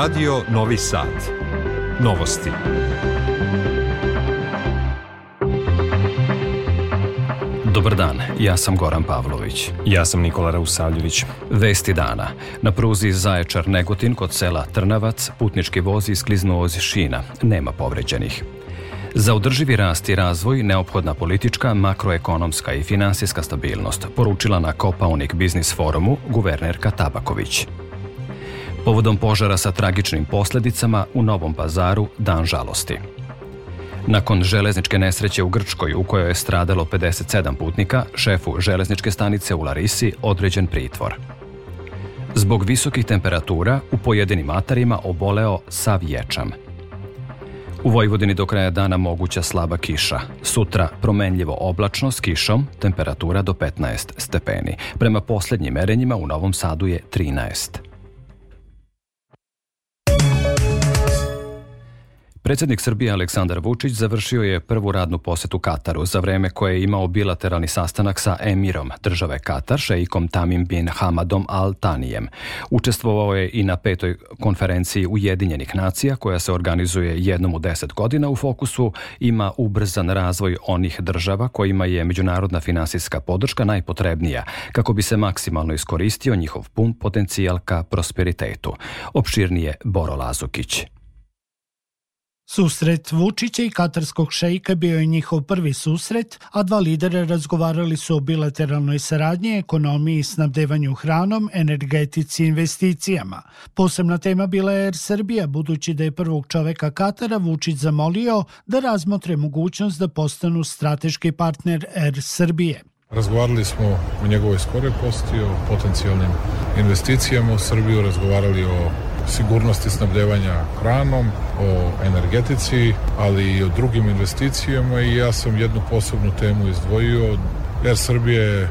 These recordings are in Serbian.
Radio Novi Sad. Novosti. Dobar dan, ja sam Goran Pavlović. Ja sam Nikola Rausavljević. Vesti dana. Na pruzi Zaječar-Negotin kod sela Trnavac putnički voz iskliznuo iz šina. Nema povređenih. Za održivi rast i razvoj neophodna politička, makroekonomska i finansijska stabilnost, poručila na Kopaonik Biznis forumu guvernerka Tabaković. Povodom požara sa tragičnim posledicama u Novom pazaru dan žalosti. Nakon železničke nesreće u Grčkoj u kojoj je stradalo 57 putnika, šefu železničke stanice u Larisi određen pritvor. Zbog visokih temperatura u pojedinim atarima oboleo sav ječam. U Vojvodini do kraja dana moguća slaba kiša. Sutra promenljivo oblačno s kišom, temperatura do 15 stepeni. Prema poslednjim merenjima u Novom Sadu je 13. Predsednik Srbije Aleksandar Vučić završio je prvu radnu posetu Kataru za vreme koje je imao bilateralni sastanak sa emirom države Katar, šeikom Tamim bin Hamadom Al Tanijem. Učestvovao je i na petoj konferenciji Ujedinjenih nacija koja se organizuje jednom u deset godina u fokusu ima ubrzan razvoj onih država kojima je međunarodna finansijska podrška najpotrebnija kako bi se maksimalno iskoristio njihov pun potencijal ka prosperitetu. Opširnije Boro Lazukić. Susret Vučića i katarskog šejka bio je njihov prvi susret, a dva lidera razgovarali su o bilateralnoj saradnji, ekonomiji i snabdevanju hranom, energetici i investicijama. Posebna tema bila je Air Srbija, budući da je prvog čoveka Katara Vučić zamolio da razmotre mogućnost da postanu strateški partner Air Srbije. Razgovarali smo o njegovoj skoroj posti, o potencijalnim investicijama u Srbiju, razgovarali o sigurnosti snabdevanja hranom, o energetici, ali i o drugim investicijama i ja sam jednu posebnu temu izdvojio. Air Srbije je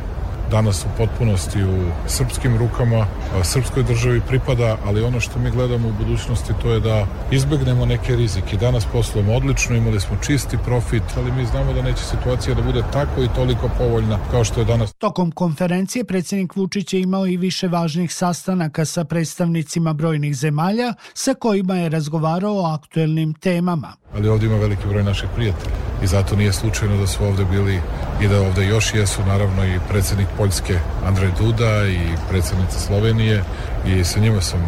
danas u potpunosti u srpskim rukama, srpskoj državi pripada, ali ono što mi gledamo u budućnosti to je da izbegnemo neke rizike. Danas poslujemo odlično, imali smo čisti profit, ali mi znamo da neće situacija da bude tako i toliko povoljna kao što je danas. Tokom konferencije predsednik Vučić je imao i više važnih sastanaka sa predstavnicima brojnih zemalja sa kojima je razgovarao o aktuelnim temama. Ali ovdje ima veliki broj naših prijatelja i zato nije slučajno da su ovde bili i da ovde još jesu naravno i predsednik Poljske Andrej Duda i predsednica Slovenije i sa njima sam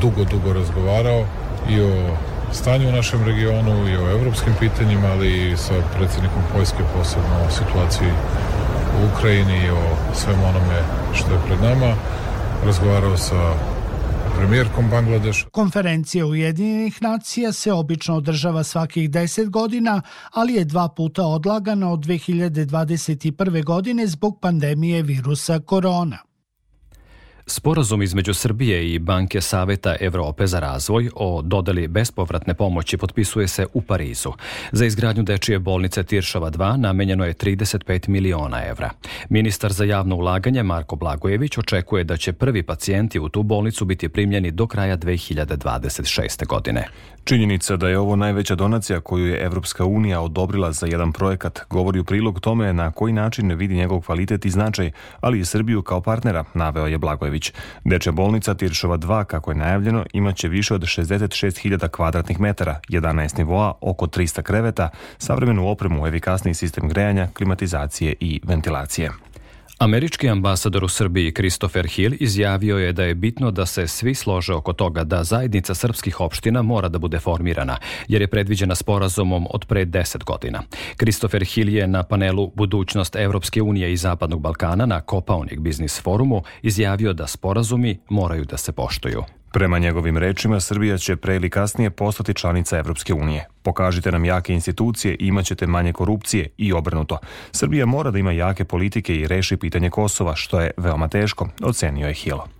dugo, dugo razgovarao i o stanju u našem regionu i o evropskim pitanjima, ali i sa predsednikom Poljske posebno o situaciji u Ukrajini i o svem onome što je pred nama. Razgovarao sa premijerkom Bangladeš. Konferencija Ujedinjenih nacija se obično održava svakih 10 godina, ali je dva puta odlagana od 2021. godine zbog pandemije virusa korona. Sporazum između Srbije i Banke Saveta Evrope za razvoj o dodeli bespovratne pomoći potpisuje se u Parizu. Za izgradnju dečije bolnice Tiršova 2 namenjeno je 35 miliona evra. Ministar za javno ulaganje Marko Blagojević očekuje da će prvi pacijenti u tu bolnicu biti primljeni do kraja 2026. godine. Činjenica da je ovo najveća donacija koju je Evropska unija odobrila za jedan projekat govori u prilog tome na koji način vidi njegov kvalitet i značaj, ali i Srbiju kao partnera, naveo je Blagojević. Dečja bolnica Tiršova 2, kako je najavljeno, imaće više od 66.000 kvadratnih metara, 11 nivoa, oko 300 kreveta, savremenu opremu, efikasni sistem grejanja, klimatizacije i ventilacije. Američki ambasador u Srbiji Christopher Hill izjavio je da je bitno da se svi slože oko toga da zajednica srpskih opština mora da bude formirana, jer je predviđena sporazumom od pre 10 godina. Christopher Hill je na panelu Budućnost Evropske unije i Zapadnog Balkana na Kopaonik Biznis forumu izjavio da sporazumi moraju da se poštuju. Prema njegovim rečima, Srbija će pre ili kasnije postati članica Evropske unije. Pokažite nam jake institucije imaćete manje korupcije i obrnuto. Srbija mora da ima jake politike i reši pitanje Kosova, što je veoma teško, ocenio je Hilo.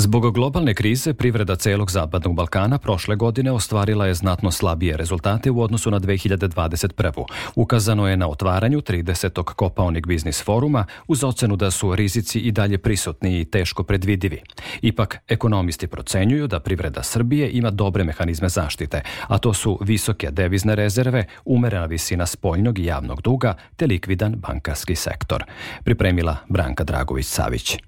Zbog globalne krize, privreda celog Zapadnog Balkana prošle godine ostvarila je znatno slabije rezultate u odnosu na 2021. Ukazano je na otvaranju 30. Kopaonik biznis foruma uz ocenu da su rizici i dalje prisutni i teško predvidivi. Ipak, ekonomisti procenjuju da privreda Srbije ima dobre mehanizme zaštite, a to su visoke devizne rezerve, umerena visina spoljnog i javnog duga te likvidan bankarski sektor. Pripremila Branka Dragović-Savić.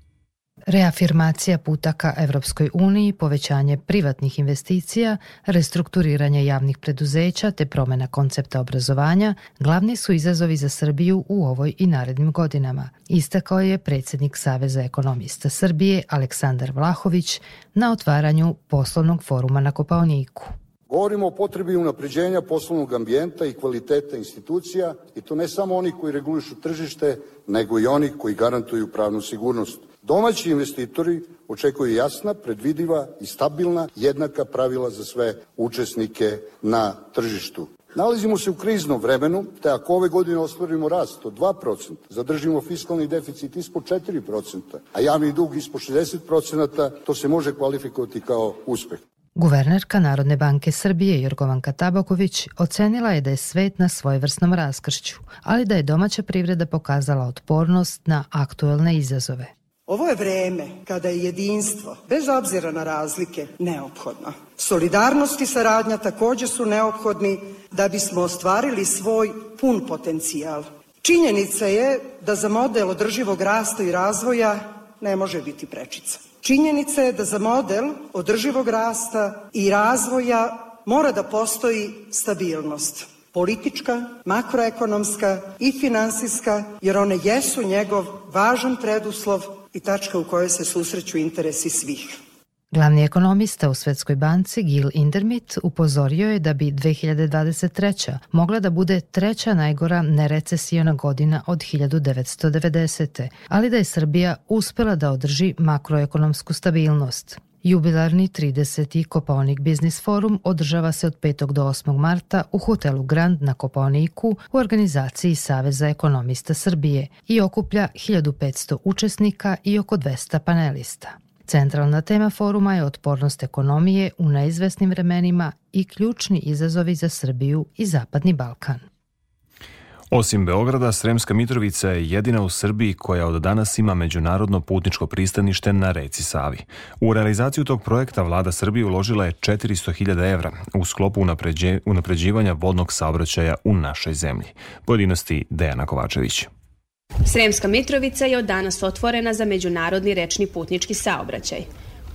Reafirmacija puta ka Evropskoj uniji, povećanje privatnih investicija, restrukturiranje javnih preduzeća te promena koncepta obrazovanja glavni su izazovi za Srbiju u ovoj i narednim godinama, istakao je predsednik Saveza ekonomista Srbije Aleksandar Vlahović na otvaranju poslovnog foruma na Kopaoniku. Govorimo o potrebi unapređenja poslovnog ambijenta i kvaliteta institucija i to ne samo oni koji regulišu tržište, nego i oni koji garantuju pravnu sigurnost. Domaći investitori očekuju jasna, predvidiva i stabilna jednaka pravila za sve učesnike na tržištu. Nalazimo se u kriznom vremenu, te ako ove godine ostvarimo rast od 2%, zadržimo fiskalni deficit ispod 4%, a javni dug ispod 60%, to se može kvalifikovati kao uspeh. Guvernerka Narodne banke Srbije Jorgovanka Tabaković ocenila je da je svet na svojevrsnom raskršću, ali da je domaća privreda pokazala otpornost na aktuelne izazove. Ovo je vreme kada je jedinstvo, bez obzira na razlike, neophodno. Solidarnost i saradnja takođe su neophodni da bismo ostvarili svoj pun potencijal. Činjenica je da za model održivog rasta i razvoja ne može biti prečica. Činjenica je da za model održivog rasta i razvoja mora da postoji stabilnost politička, makroekonomska i finansijska, jer one jesu njegov važan preduslov i tačka u kojoj se susreću interesi svih. Glavni ekonomista u Svetskoj banci Gil Indermit upozorio je da bi 2023. mogla da bude treća najgora nerecesijona godina od 1990. ali da je Srbija uspela da održi makroekonomsku stabilnost. Jubilarni 30. Kopaonik Biznis Forum održava se od 5. do 8. marta u hotelu Grand na Kopaoniku u organizaciji Saveza ekonomista Srbije i okuplja 1500 učesnika i oko 200 panelista. Centralna tema foruma je otpornost ekonomije u neizvesnim vremenima i ključni izazovi za Srbiju i Zapadni Balkan. Osim Beograda, Sremska Mitrovica je jedina u Srbiji koja od danas ima međunarodno putničko pristanište na reci Savi. U realizaciju tog projekta vlada Srbije uložila je 400.000 evra u sklopu unapređivanja vodnog saobraćaja u našoj zemlji. Pojedinosti Dejana Kovačević. Sremska Mitrovica je od danas otvorena za međunarodni rečni putnički saobraćaj.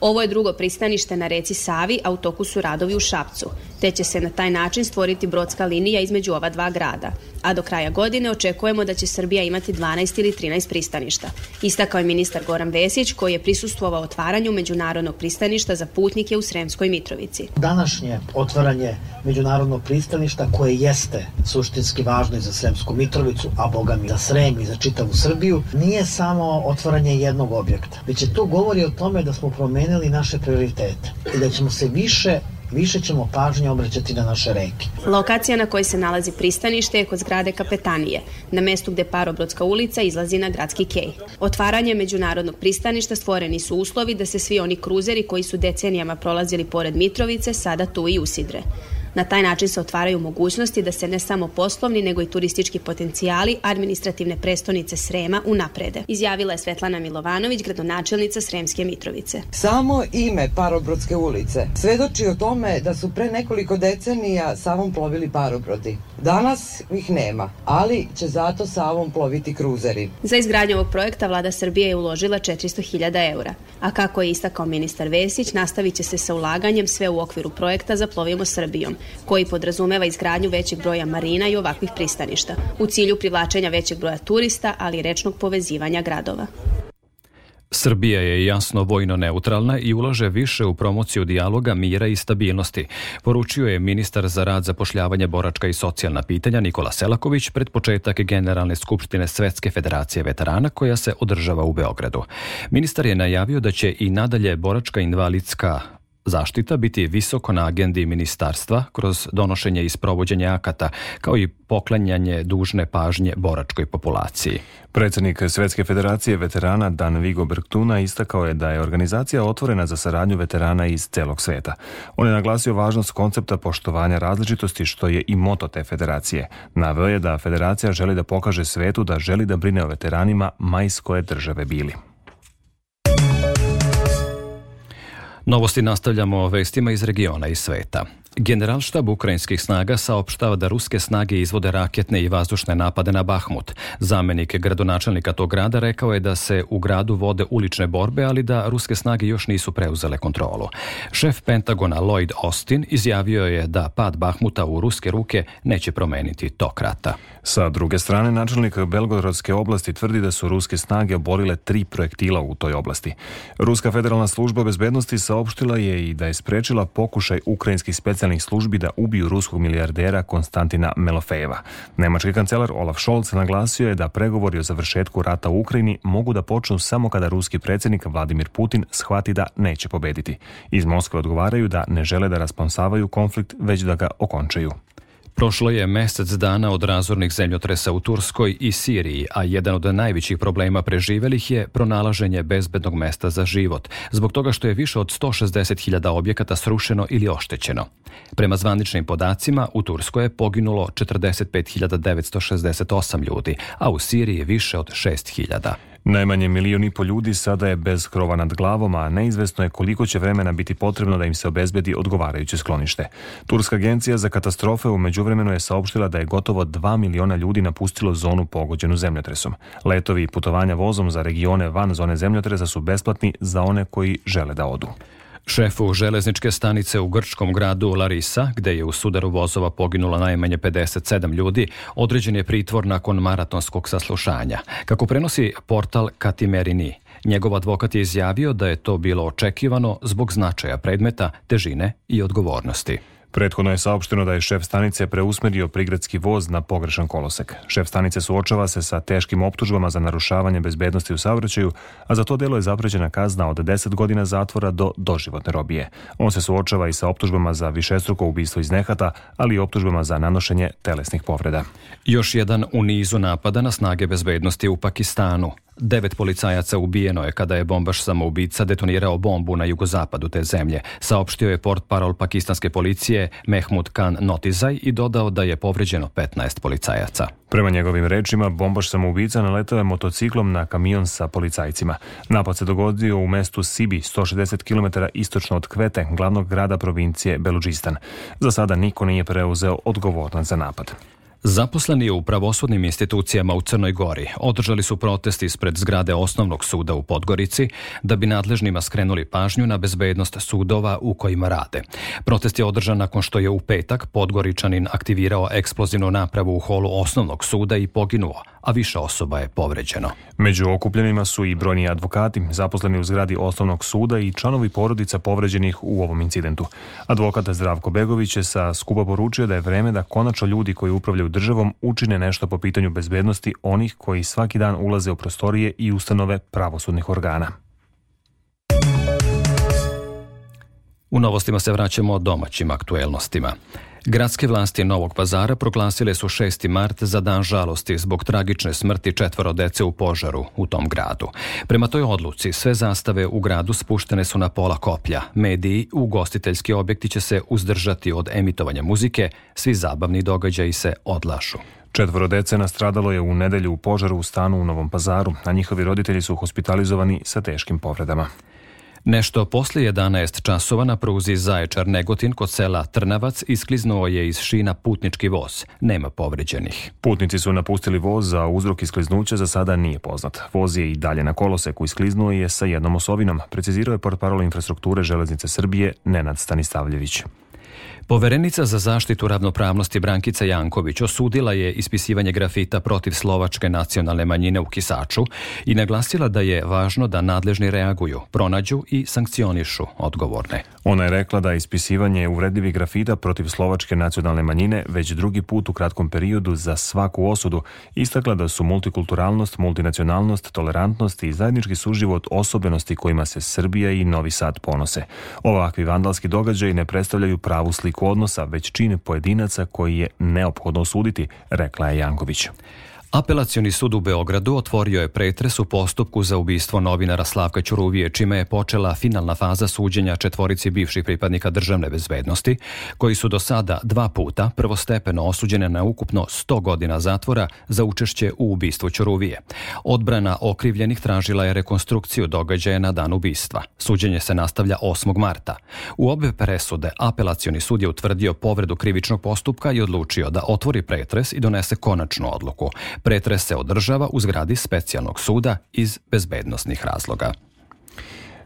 Ovo je drugo pristanište na reci Savi, a u toku su radovi u Šapcu, te će se na taj način stvoriti brodska linija između ova dva grada. A do kraja godine očekujemo da će Srbija imati 12 ili 13 pristaništa. Istakao je ministar Goran Vesić, koji je prisustvovao otvaranju međunarodnog pristaništa za putnike u Sremskoj Mitrovici. Današnje otvaranje međunarodnog pristaništa koje jeste suštinski važno i za Sremsku Mitrovicu, a boga mi za Srem i za čitavu Srbiju, nije samo otvaranje jednog objekta, već je to govori o tome da smo promenili naše prioritete i da ćemo se više više ćemo pažnje obraćati na naše reke. Lokacija na kojoj se nalazi pristanište je kod zgrade Kapetanije, na mestu gde Parobrodska ulica izlazi na gradski kej. Otvaranje međunarodnog pristaništa stvoreni su uslovi da se svi oni kruzeri koji su decenijama prolazili pored Mitrovice sada tu i usidre. Na taj način se otvaraju mogućnosti da se ne samo poslovni, nego i turistički potencijali administrativne prestonice Srema unaprede, izjavila je Svetlana Milovanović, gradonačelnica Sremske Mitrovice. Samo ime Parobrodske ulice svedoči o tome da su pre nekoliko decenija Savom plovili parobrodi. Danas ih nema, ali će zato Savom ploviti kruzeri. Za izgradnju ovog projekta vlada Srbije je uložila 400.000 eura, a kako je istakao ministar Vesić, nastavit će se sa ulaganjem sve u okviru projekta Zaplovimo Srbijom, koji podrazumeva izgradnju većeg broja marina i ovakvih pristaništa, u cilju privlačenja većeg broja turista, ali i rečnog povezivanja gradova. Srbija je jasno vojno neutralna i ulaže više u promociju dijaloga, mira i stabilnosti, poručio je ministar za rad, zapošljavanje, boračka i socijalna pitanja Nikola Selaković pred početak Generalne skupštine Svetske federacije veterana koja se održava u Beogradu. Ministar je najavio da će i nadalje boračka invalidska zaštita biti visoko na agendi ministarstva kroz donošenje i sprovođenje akata, kao i poklanjanje dužne pažnje boračkoj populaciji. Predsednik Svetske federacije veterana Dan Vigo Bergtuna istakao je da je organizacija otvorena za saradnju veterana iz celog sveta. On je naglasio važnost koncepta poštovanja različitosti što je i moto te federacije. Naveo je da federacija želi da pokaže svetu da želi da brine o veteranima majs koje države bili. Novosti nastavljamo vestima iz regiona i sveta. Generalštab ukrajinskih snaga saopštava da ruske snage izvode raketne i vazdušne napade na Bahmut. Zamenik gradonačelnika tog grada rekao je da se u gradu vode ulične borbe, ali da ruske snage još nisu preuzele kontrolu. Šef Pentagona Lloyd Austin izjavio je da pad Bahmuta u ruske ruke neće promeniti tok rata. Sa druge strane, načelnik Belgorodske oblasti tvrdi da su ruske snage oborile tri projektila u toj oblasti. Ruska federalna služba bezbednosti saopštila je i da je sprečila pokušaj ukrajinskih specijalnih službi da ubiju ruskog milijardera Konstantina Melofejeva. Nemački kancelar Olaf Scholz naglasio je da pregovori o završetku rata u Ukrajini mogu da počnu samo kada ruski predsjednik Vladimir Putin shvati da neće pobediti. Iz Moskve odgovaraju da ne žele da rasponsavaju konflikt, već da ga okončaju. Prošlo je mesec dana od razornih zemljotresa u Turskoj i Siriji, a jedan od najvećih problema preživelih je pronalaženje bezbednog mesta za život, zbog toga što je više od 160.000 objekata srušeno ili oštećeno. Prema zvaničnim podacima, u Turskoj je poginulo 45.968 ljudi, a u Siriji više od 6.000. Najmanje milion i po ljudi sada je bez krova nad glavom, a neizvesno je koliko će vremena biti potrebno da im se obezbedi odgovarajuće sklonište. Turska agencija za katastrofe u međuvremenu je saopštila da je gotovo 2 miliona ljudi napustilo zonu pogođenu zemljotresom. Letovi i putovanja vozom za regione van zone zemljotresa su besplatni za one koji žele da odu. Šefu železničke stanice u grčkom gradu Larisa, gde je u sudaru vozova poginulo najmanje 57 ljudi, određen je pritvor nakon maratonskog saslušanja. Kako prenosi portal Katimerini, njegov advokat je izjavio da je to bilo očekivano zbog značaja predmeta, težine i odgovornosti. Prethodno je saopšteno da je šef stanice preusmerio prigradski voz na pogrešan kolosek. Šef stanice suočava se sa teškim optužbama za narušavanje bezbednosti u saobraćaju, a za to delo je zapređena kazna od 10 godina zatvora do doživotne robije. On se suočava i sa optužbama za višestruko ubistvo iz nehata, ali i optužbama za nanošenje telesnih povreda. Još jedan u nizu napada na snage bezbednosti u Pakistanu. Devet policajaca ubijeno je kada je bombaš samoubica detonirao bombu na jugozapadu te zemlje, saopštio je port parol pakistanske policije Mehmud Khan Notizaj i dodao da je povređeno 15 policajaca. Prema njegovim rečima, bombaš samoubica naletao je motociklom na kamion sa policajcima. Napad se dogodio u mestu Sibi, 160 km istočno od Kvete, glavnog grada provincije Beluđistan. Za sada niko nije preuzeo odgovornost za napad. Zaposleni u pravosudnim institucijama u Crnoj Gori održali su protest ispred zgrade osnovnog suda u Podgorici da bi nadležnima skrenuli pažnju na bezbednost sudova u kojima rade. Protest je održan nakon što je u petak Podgoričanin aktivirao eksplozivnu napravu u holu osnovnog suda i poginuo, a više osoba je povređeno. Među okupljenima su i brojni advokati, zaposleni u zgradi osnovnog suda i članovi porodica povređenih u ovom incidentu. Advokat Zdravko Begović je sa skupa poručio da je vreme da konačno ljudi koji upravljaju državom učine nešto po pitanju bezbednosti onih koji svaki dan ulaze u prostorije i ustanove pravosudnih organa. U novostima se vraćamo domaćim aktuelnostima. Gradske vlasti Novog pazara proglasile su 6. mart za dan žalosti zbog tragične smrti četvoro dece u požaru u tom gradu. Prema toj odluci sve zastave u gradu spuštene su na pola koplja. Mediji u gostiteljski objekti će se uzdržati od emitovanja muzike, svi zabavni događaji se odlašu. Četvoro dece nastradalo je u nedelju u požaru u stanu u Novom pazaru, a njihovi roditelji su hospitalizovani sa teškim povredama. Nešto posle 11 časova na pruzi Zaječar Negotin kod sela Trnavac iskliznuo je iz šina putnički voz. Nema povređenih. Putnici su napustili voz, a uzrok iskliznuća za sada nije poznat. Voz je i dalje na koloseku iskliznuo je sa jednom osovinom, precizirao je portparol infrastrukture Železnice Srbije Nenad Stanistavljević. Poverenica za zaštitu ravnopravnosti Brankica Janković osudila je ispisivanje grafita protiv slovačke nacionalne manjine u Kisaču i naglasila da je važno da nadležni reaguju, pronađu i sankcionišu odgovorne. Ona je rekla da ispisivanje uvredljivih grafita protiv slovačke nacionalne manjine već drugi put u kratkom periodu za svaku osudu istakla da su multikulturalnost, multinacionalnost, tolerantnost i zajednički suživot osobenosti kojima se Srbija i Novi Sad ponose. Ovakvi vandalski događaji ne predstavljaju pravu sliku odnosa, već čine pojedinaca koji je neophodno osuditi, rekla je Janković. Apelacioni sud u Beogradu otvorio je pretres u postupku za ubistvo novinara Slavka Ćuruvije, čime je počela finalna faza suđenja četvorici bivših pripadnika državne bezbednosti, koji su do sada dva puta prvostepeno osuđene na ukupno 100 godina zatvora za učešće u ubistvu Ćuruvije. Odbrana okrivljenih tražila je rekonstrukciju događaja na dan ubistva. Suđenje se nastavlja 8. marta. U obe presude apelacioni sud je utvrdio povredu krivičnog postupka i odlučio da otvori pretres i donese konačnu odluku. Pretres se održava u zgradi specijalnog suda iz bezbednostnih razloga.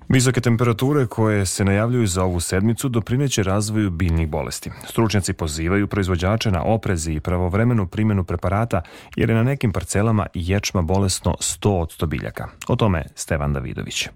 Visoke temperature koje se najavljuju za ovu sedmicu doprineće razvoju biljnih bolesti. Stručnjaci pozivaju proizvođače na oprezi i pravovremenu primjenu preparata jer je na nekim parcelama ječma bolesno 100 od 100 biljaka. O tome Stevan Davidović.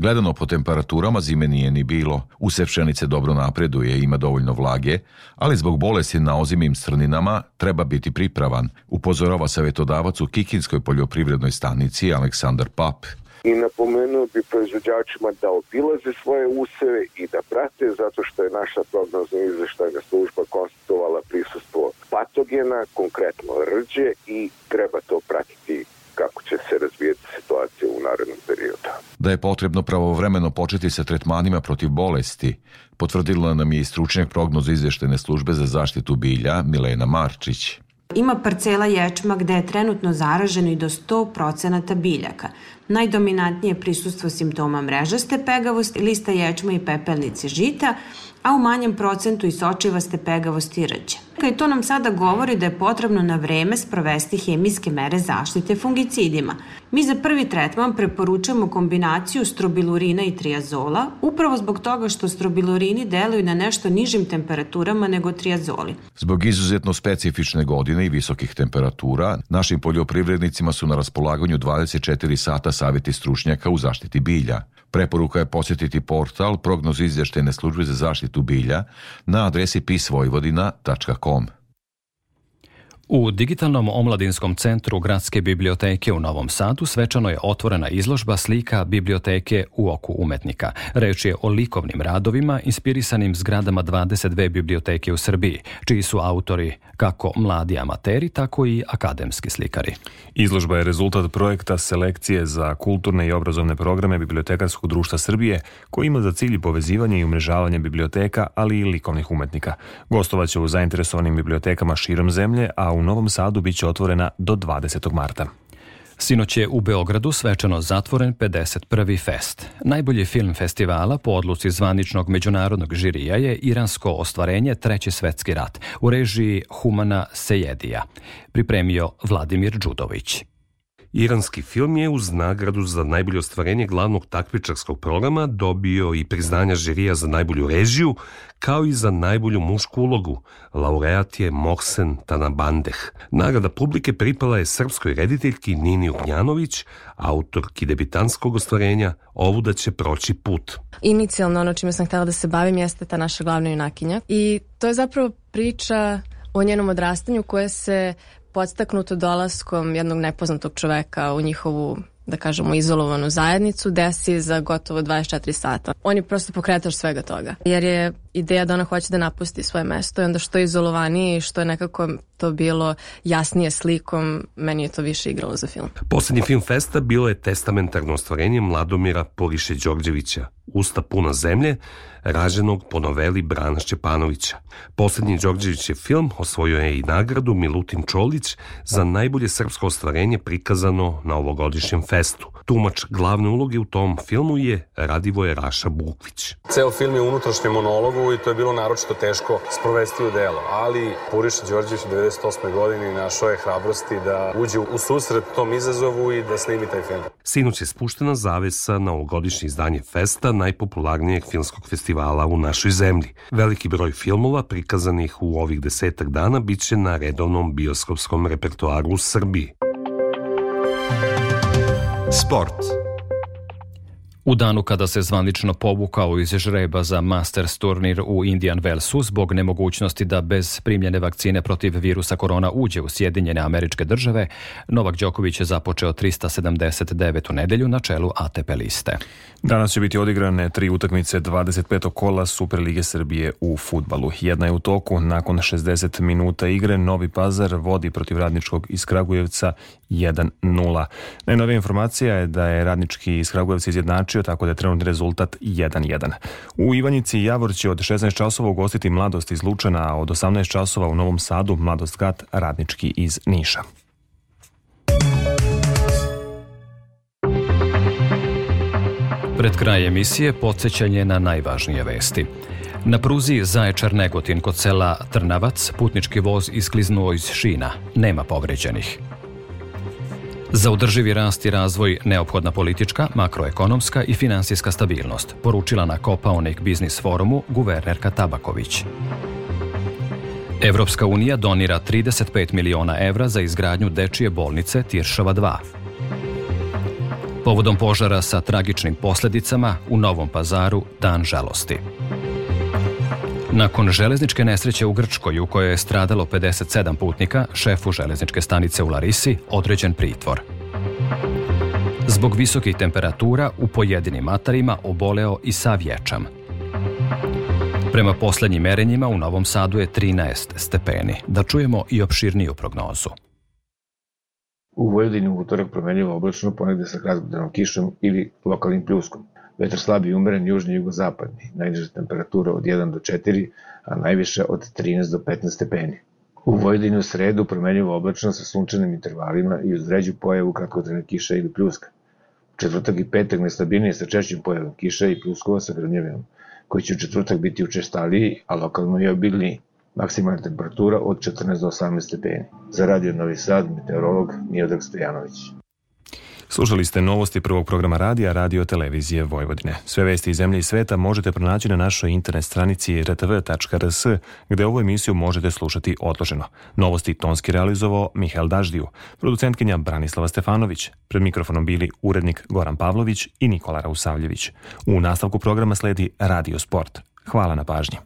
Gledano po temperaturama zime nije ni bilo. Usev pšenice dobro napreduje i ima dovoljno vlage, ali zbog bolesti na ozimim strninama treba biti pripravan, upozorava savjetodavac u Kikinskoj poljoprivrednoj stanici Aleksandar Pap. I napomenuo bi proizvođačima da obilaze svoje useve i da prate zato što je naša prognozna izveštajna služba konstatovala prisustvo patogena, konkretno rđe i treba to pratiti kako će se razvijeti situacija u narednom periodu. Da je potrebno pravovremeno početi sa tretmanima protiv bolesti, potvrdila nam je i stručnjak prognoza izveštene službe za zaštitu bilja Milena Marčić. Ima parcela ječma gde je trenutno zaraženo i do 100% biljaka. Najdominantnije prisustvo simptoma mrežaste pegavosti, lista ječma i pepelnice žita, a u manjem procentu i sočivaste pegavosti rđe. I to nam sada govori da je potrebno na vreme sprovesti hemijske mere zaštite fungicidima. Mi za prvi tretman preporučujemo kombinaciju strobilurina i triazola, upravo zbog toga što strobilurini deluju na nešto nižim temperaturama nego triazoli. Zbog izuzetno specifične godine i visokih temperatura, našim poljoprivrednicima su na raspolaganju 24 sata savjeti stručnjaka u zaštiti bilja. Preporuka je posjetiti portal prognoz izvještene službe za zaštitu bilja na adresi pisvojvodina.com. kom. U digitalnom omladinskom centru Gradske biblioteke u Novom Sadu svečano je otvorena izložba slika biblioteke u oku umetnika. Reč je o likovnim radovima inspirisanim zgradama 22 biblioteke u Srbiji, čiji su autori kako mladi amateri, tako i akademski slikari. Izložba je rezultat projekta selekcije za kulturne i obrazovne programe Bibliotekarskog društva Srbije, koji ima za cilj povezivanje i umrežavanje biblioteka, ali i likovnih umetnika. Gostovaće u zainteresovanim bibliotekama širom zemlje, a u Novom Sadu biće otvorena do 20. marta. Sinoć je u Beogradu svečano zatvoren 51. fest. Najbolji film festivala po odluci zvaničnog međunarodnog žirija je Iransko ostvarenje Treći svetski rat u režiji Humana Sejedija. Pripremio Vladimir Đudović. Iranski film je uz nagradu za najbolje ostvarenje glavnog takmičarskog programa dobio i priznanja žirija za najbolju režiju, kao i za najbolju mušku ulogu. Laureat je Mohsen Tanabandeh. Nagrada publike pripala je srpskoj rediteljki Nini Ugnjanović, autorki debitanskog ostvarenja Ovuda će proći put. Inicijalno ono čime sam htela da se bavim jeste ta naša glavna junakinja i to je zapravo priča o njenom odrastanju koje se podstaknuto dolaskom jednog nepoznatog čoveka u njihovu da kažemo izolovanu zajednicu desi za gotovo 24 sata. On je prosto pokretač svega toga. Jer je ideja da ona hoće da napusti svoje mesto i onda što je izolovanije i što je nekako to bilo jasnije slikom, meni je to više igralo za film. Poslednji film festa bilo je testamentarno ostvarenje Mladomira Poriše Đorđevića, Usta puna zemlje, raženog po noveli Brana Šćepanovića. Poslednji Đorđević je film osvojio je i nagradu Milutin Čolić za najbolje srpsko ostvarenje prikazano na ovogodišnjem festu. Tumač glavne uloge u tom filmu je Radivoje Raša Bukvić. Ceo film je unutrašnjem monologu i to je bilo naročito teško sprovesti u delo, ali Puriša Đorđević u 98. godini našao je hrabrosti da uđe u susret tom izazovu i da snimi taj film. Sinoć je spuštena zavesa na ovogodišnje izdanje festa najpopularnijeg filmskog festivala u našoj zemlji. Veliki broj filmova prikazanih u ovih desetak dana biće na redovnom bioskopskom repertoaru u Srbiji. Sport. U danu kada se zvanično povukao iz žreba za Masters turnir u Indian Wellsu zbog nemogućnosti da bez primljene vakcine protiv virusa korona uđe u Sjedinjene američke države, Novak Đoković je započeo 379. u nedelju na čelu ATP liste. Danas će biti odigrane tri utakmice 25. kola Superlige Srbije u futbalu. Jedna je u toku, nakon 60 minuta igre Novi Pazar vodi protiv radničkog iz Kragujevca 1-0. Najnovija informacija je da je radnički iz Kragujevca izjednačio, tako da je trenutni rezultat 1-1. U Ivanjici Javor će od 16 časova ugostiti mladost iz Lučana, a od 18 časova u Novom Sadu mladost Gat radnički iz Niša. Pred kraj emisije podsjećanje na najvažnije vesti. Na pruzi Zaječar-Negotin kod sela Trnavac putnički voz iskliznuo iz šina. Nema povređenih. Za održivi rast i razvoj neophodna politička, makroekonomska i finansijska stabilnost, poručila na Kopaonik Biznis forumu guvernerka Tabaković. Evropska unija donira 35 miliona evra za izgradnju dečije bolnice Tiršova 2. Povodom požara sa tragičnim posledicama u Novom pazaru Dan žalosti. Nakon železničke nesreće u Grčkoj u kojoj je stradalo 57 putnika, šefu železničke stanice u Larisi određen pritvor. Zbog visokih temperatura u pojedinim matarima oboleo i sav ječam. Prema poslednjim merenjima u Novom Sadu je 13 stepeni. Da čujemo i opširniju prognozu. U Vojvodini u utorak promenljivo oblačno ponegde sa razbudanom kišom ili lokalnim pljuskom. Vetar slabi i umeren južni i jugozapadni, najniža temperatura od 1 do 4, a najviša od 13 do 15 stepeni. U Vojvodini u sredu promenljivo oblačno sa sunčanim intervalima i uz ređu pojavu kratkotrene kiša ili pljuska. U četvrtak i petak nestabilnije sa češćim pojavom kiša i pljuskova sa grnjevinom, koji će u četvrtak biti učestaliji, a lokalno i obilniji. Maksimalna temperatura od 14 do 18 stepeni. Za radio Novi Sad, meteorolog Miodrag Stojanović. Slušali ste novosti prvog programa radija Radio Televizije Vojvodine. Sve vesti iz zemlje i sveta možete pronaći na našoj internet stranici rtv.rs, gde ovu emisiju možete slušati odloženo. Novosti tonski realizovao Mihael Daždiju, producentkinja Branislava Stefanović, pred mikrofonom bili urednik Goran Pavlović i Nikola Rausavljević. U nastavku programa sledi Radio Sport. Hvala na pažnji.